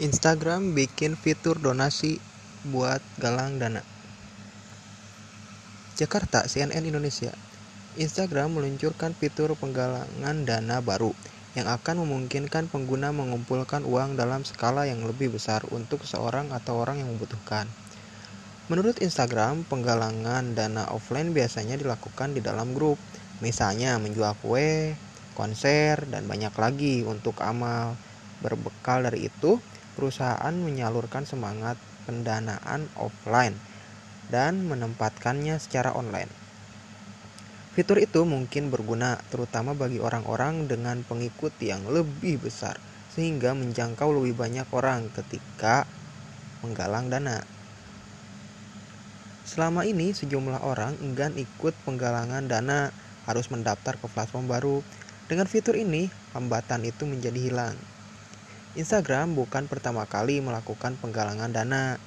Instagram bikin fitur donasi buat galang dana. Jakarta, CNN Indonesia. Instagram meluncurkan fitur penggalangan dana baru yang akan memungkinkan pengguna mengumpulkan uang dalam skala yang lebih besar untuk seorang atau orang yang membutuhkan. Menurut Instagram, penggalangan dana offline biasanya dilakukan di dalam grup, misalnya menjual kue, konser, dan banyak lagi untuk amal. Berbekal dari itu, perusahaan menyalurkan semangat pendanaan offline dan menempatkannya secara online. Fitur itu mungkin berguna terutama bagi orang-orang dengan pengikut yang lebih besar sehingga menjangkau lebih banyak orang ketika menggalang dana. Selama ini sejumlah orang enggan ikut penggalangan dana harus mendaftar ke platform baru. Dengan fitur ini, hambatan itu menjadi hilang. Instagram bukan pertama kali melakukan penggalangan dana.